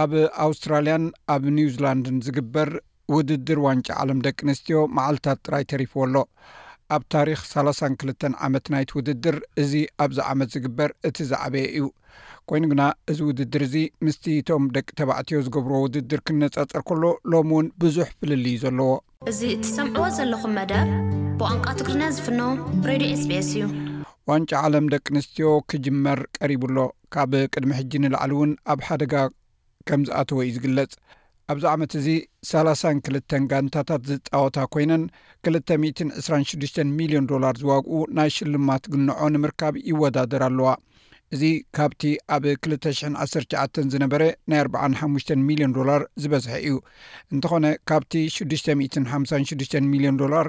ኣብ ኣውስትራልያን ኣብ ኒውዚላንድን ዝግበር ውድድር ዋንጫ ዓለም ደቂ ኣንስትዮ መዓልትታት ጥራይ ተሪፍዎ ኣሎ ኣብ ታሪክ ሳላሳን ክልተን ዓመት ናይቲ ውድድር እዚ ኣብዚ ዓመት ዝግበር እቲ ዝዓበየ እዩ ኮይኑ ግና እዚ ውድድር እዚ ምስቲ ቶም ደቂ ተባዕትዮ ዝገብርዎ ውድድር ክነፃፀር ከሎ ሎሚ እውን ብዙሕ ፍልልዩ ዘለዎ እዚ እትሰምዕዎ ዘለኹም መደብ ብቋንቋ ትግርኛ ዝፍኖ ሬድዮ ስቤስ እዩ። ዋንጫ ዓለም ደቂ ኣንስትዮ ክጅመር ቀሪቡ ኣሎ። ካብ ቅድሚ ሕጂ ንላዕሊ እውን ኣብ ሓደጋ ከም ዝኣተወ እዩ ዝግለጽ። ኣብዚ ዓመት እዚ ሳላሳን ክልተን ጋንታታት ዝጻወታ ኮይነን ክልተ ሚእትን ዕስራን ሽዱሽተን ሚልዮን ዶላር ዝዋግኡ ናይ ሽልማት ግንዖ ንምርካብ ይወዳደራ ኣለዋ። እዚ ካብቲ ኣብ ክልተ ሽሕን ዓሰርተ ትሽዓተን ዝነበረ ናይ ኣርብዓን ሓሙሽተን ሚልዮን ዶላር ዝበዝሐ እዩ። እንተኾነ ካብቲ ሽዱሽተ ሚእትን ሓምሳን ሽዱሽተን ሚልዮን ዶላር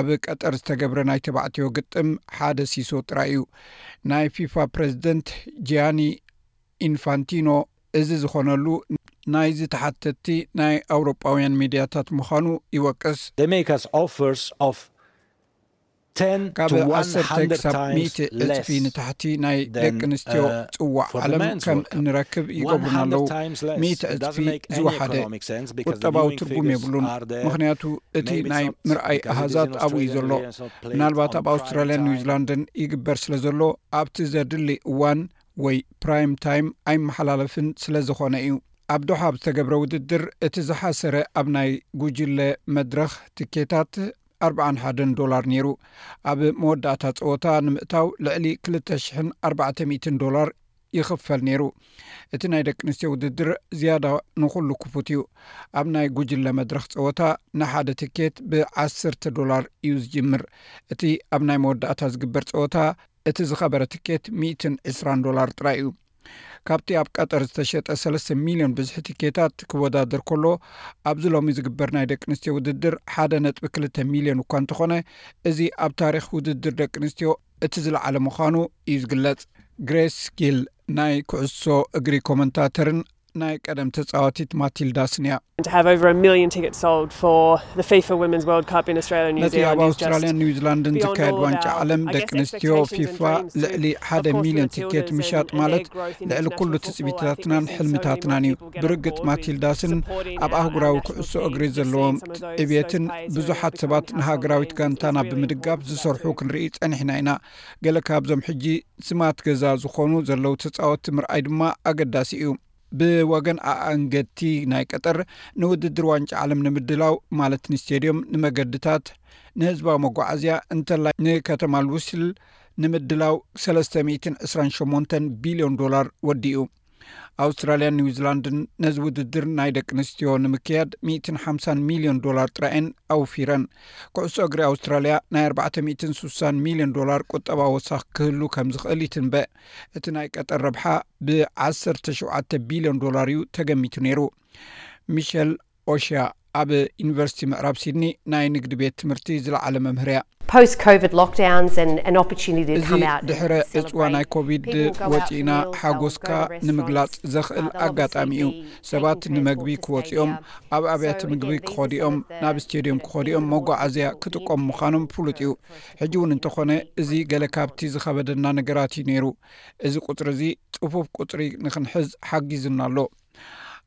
ኣብ ቀጠር ዝተገብረ ናይ ተባዕትዮ ግጥም ሓደ ሲሶ ጥራይ እዩ። ናይ ፊፋ ፕረዚደንት ጂያኒ ኢንፋንቲኖ እዚ ዝኾነሉ ናይዚ ተሓተትቲ ናይ ኣውሮጳውያን ሚድያታት ምዃኑ ይወቅስ። They make us offers of ካብ ዓሰርተ ክሳብ ሚእቲ እፅፊ ንታሕቲ ናይ ደቂ ኣንስትዮ ፅዋዕ ዓለም ከም እንረክብ ይገብሩና ኣለው። ሚእቲ ዕፅፊ ዝወሓደ ቁጠባዊ ትርጉም የብሉን፣ ምኽንያቱ እቲ ናይ ምርኣይ ኣሃዛት ኣብኡ እዩ ዘሎ። ምናልባት ኣብ ኣውስትራልያን ኒውዚላንድን ይግበር ስለ ዘሎ ኣብቲ ዘድሊ እዋን ወይ ፕራይም ታይም ኣይመሓላለፍን ስለ ዝኾነ እዩ። ኣብ ዶሓ ኣብ ዝተገብረ ውድድር እቲ ዝሓሰረ ኣብ ናይ ጉጅለ መድረኽ ትኬታት ኣርብዓን ሓደን ዶላር ነይሩ። ኣብ መወዳእታ ጸወታ ንምእታው ልዕሊ ክልተ ሽሕን ኣርባዕተ ሚእትን ዶላር ይኽፈል ነይሩ። እቲ ናይ ደቂ ኣንስትዮ ውድድር ዝያዳ ንኹሉ ክፉት እዩ። ኣብ ናይ ጉጅለ መድረኽ ጸወታ ንሓደ ትኬት ብዓሰርተ ዶላር እዩ ዝጅምር። እቲ ኣብ ናይ መወዳእታ ዝግበር ጸወታ እቲ ዝኸበረ ትኬት ሚእትን ዕስራን ዶላር ጥራይ እዩ። ካብቲ ኣብ ቀጠር ዝተሸጠ ሰለስተ ሚልዮን ብዝሒ ቲኬታት ክወዳደር ከሎ ኣብዚ ሎሚ ዝግበር ናይ ደቂ ኣንስትዮ ውድድር ሓደ ነጥቢ ክልተ ሚልዮን እኳ እንተኾነ እዚ ኣብ ታሪኽ ውድድር ደቂ ኣንስትዮ እቲ ዝለዓለ ምዃኑ እዩ ዝግለጽ ግሬስ ጊል ናይ ኩዕሶ እግሪ ኮመንታተርን ናይ ቀደም ተጻዋቲት ማቲልዳ ስንያ። ነቲ ኣብ ኣውስትራልያን ኒውዚላንድን ዝካየድ ዋንጫ ዓለም ደቂ ኣንስትዮ ፊፋ ልዕሊ ሓደ ሚልዮን ቲኬት ምሻጥ ማለት ልዕሊ ኩሉ ትፅቢትታትናን ሕልምታትናን እዩ ብርግፅ ማቲልዳስን ኣብ ኣህጉራዊ ኩዕሶ እግሪ ዘለዎም ዕብትን ብዙሓት ሰባት ንሃገራዊት ጋንታና ብምድጋፍ ዝሰርሑ ክንርኢ ፀኒሕና ኢና ገለ ካብዞም ሕጂ ስማት ገዛ ዝኾኑ ዘለዉ ተጻወቲ ምርኣይ ድማ ኣገዳሲ እዩ። ብወገን ኣኣንገድቲ ናይ ቀጠር ንውድድር ዋንጫ ዓለም ንምድላው ማለት ንስቴድዮም፣ ንመገድታት፣ ንህዝባዊ መጓዓዝያ እንተላይ ንከተማ ሉስል ንምድላው ሰለስተ ሚእትን ዕስራን ሸሞንተን ቢልዮን ዶላር ወዲኡ። ኣውስትራልያን ኒውዚላንድን ነዚ ውድድር ናይ ደቂ ኣንስትዮ ንምክያድ 1ሓ ሚልዮን ዶላር ጥራኤን ኣውፊረን ኩዕሶ እግሪ ኣውስትራልያ ናይ 460 ሚልዮን ዶላር ቁጠባ ወሳኽ ክህሉ ከም ዝኽእል ይትንበ እቲ ናይ ቀጠር ረብሓ ብ1ሸ ቢልዮን ዶላር እዩ ተገሚቱ ነይሩ ሚሸል ኦሽያ ኣብ ዩኒቨርሲቲ ምዕራብ ሲድኒ ናይ ንግዲ ቤት ትምህርቲ ዝለዓለ መምህር እያ። እዚ ድሕረ ዕጽዋ ናይ ኮቪድ ወጺእና ሓጎስካ ንምግላጽ ዘኽእል ኣጋጣሚ እዩ። ሰባት ንመግቢ ክወጹ እዮም፣ ኣብ ኣብያተ ምግቢ ክኸዱ እዮም፣ ናብ ስቴድዮም ክኸዱ እዮም፣ መጓዓዝያ ክጥቀሙ ምዃኖም ፍሉጥ እዩ። ሕጂ እውን እንተዀነ እዚ ገለ ካብቲ ዝኸበደና ነገራት እዩ ነይሩ። እዚ ቍጽሪ እዚ ጽፉፍ ቍጽሪ ንኽንሕዝ ሓጊዙና ኣሎ።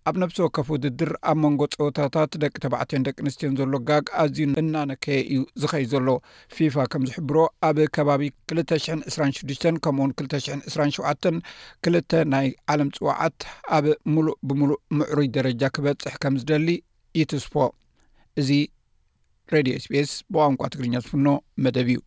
ኣብ ነብሲ ወከፍ ውድድር ኣብ መንጎ ፀወታታት ደቂ ተባዕትዮን ደቂ ኣንስትዮን ዘሎ ጋግ ኣዝዩ እናነከየ እዩ ዝኸይ ዘሎ ፊፋ ከም ዝሕብሮ ኣብ ከባቢ 226 ከምኡ ውን 227 ክልተ ናይ ዓለም ፅዋዓት ኣብ ሙሉእ ብምሉእ ምዕሩይ ደረጃ ክበፅሕ ከም ዝደሊ ይትስፎ እዚ ሬድዮ ስፔስ ብቋንቋ ትግርኛ ዝፍኖ መደብ እዩ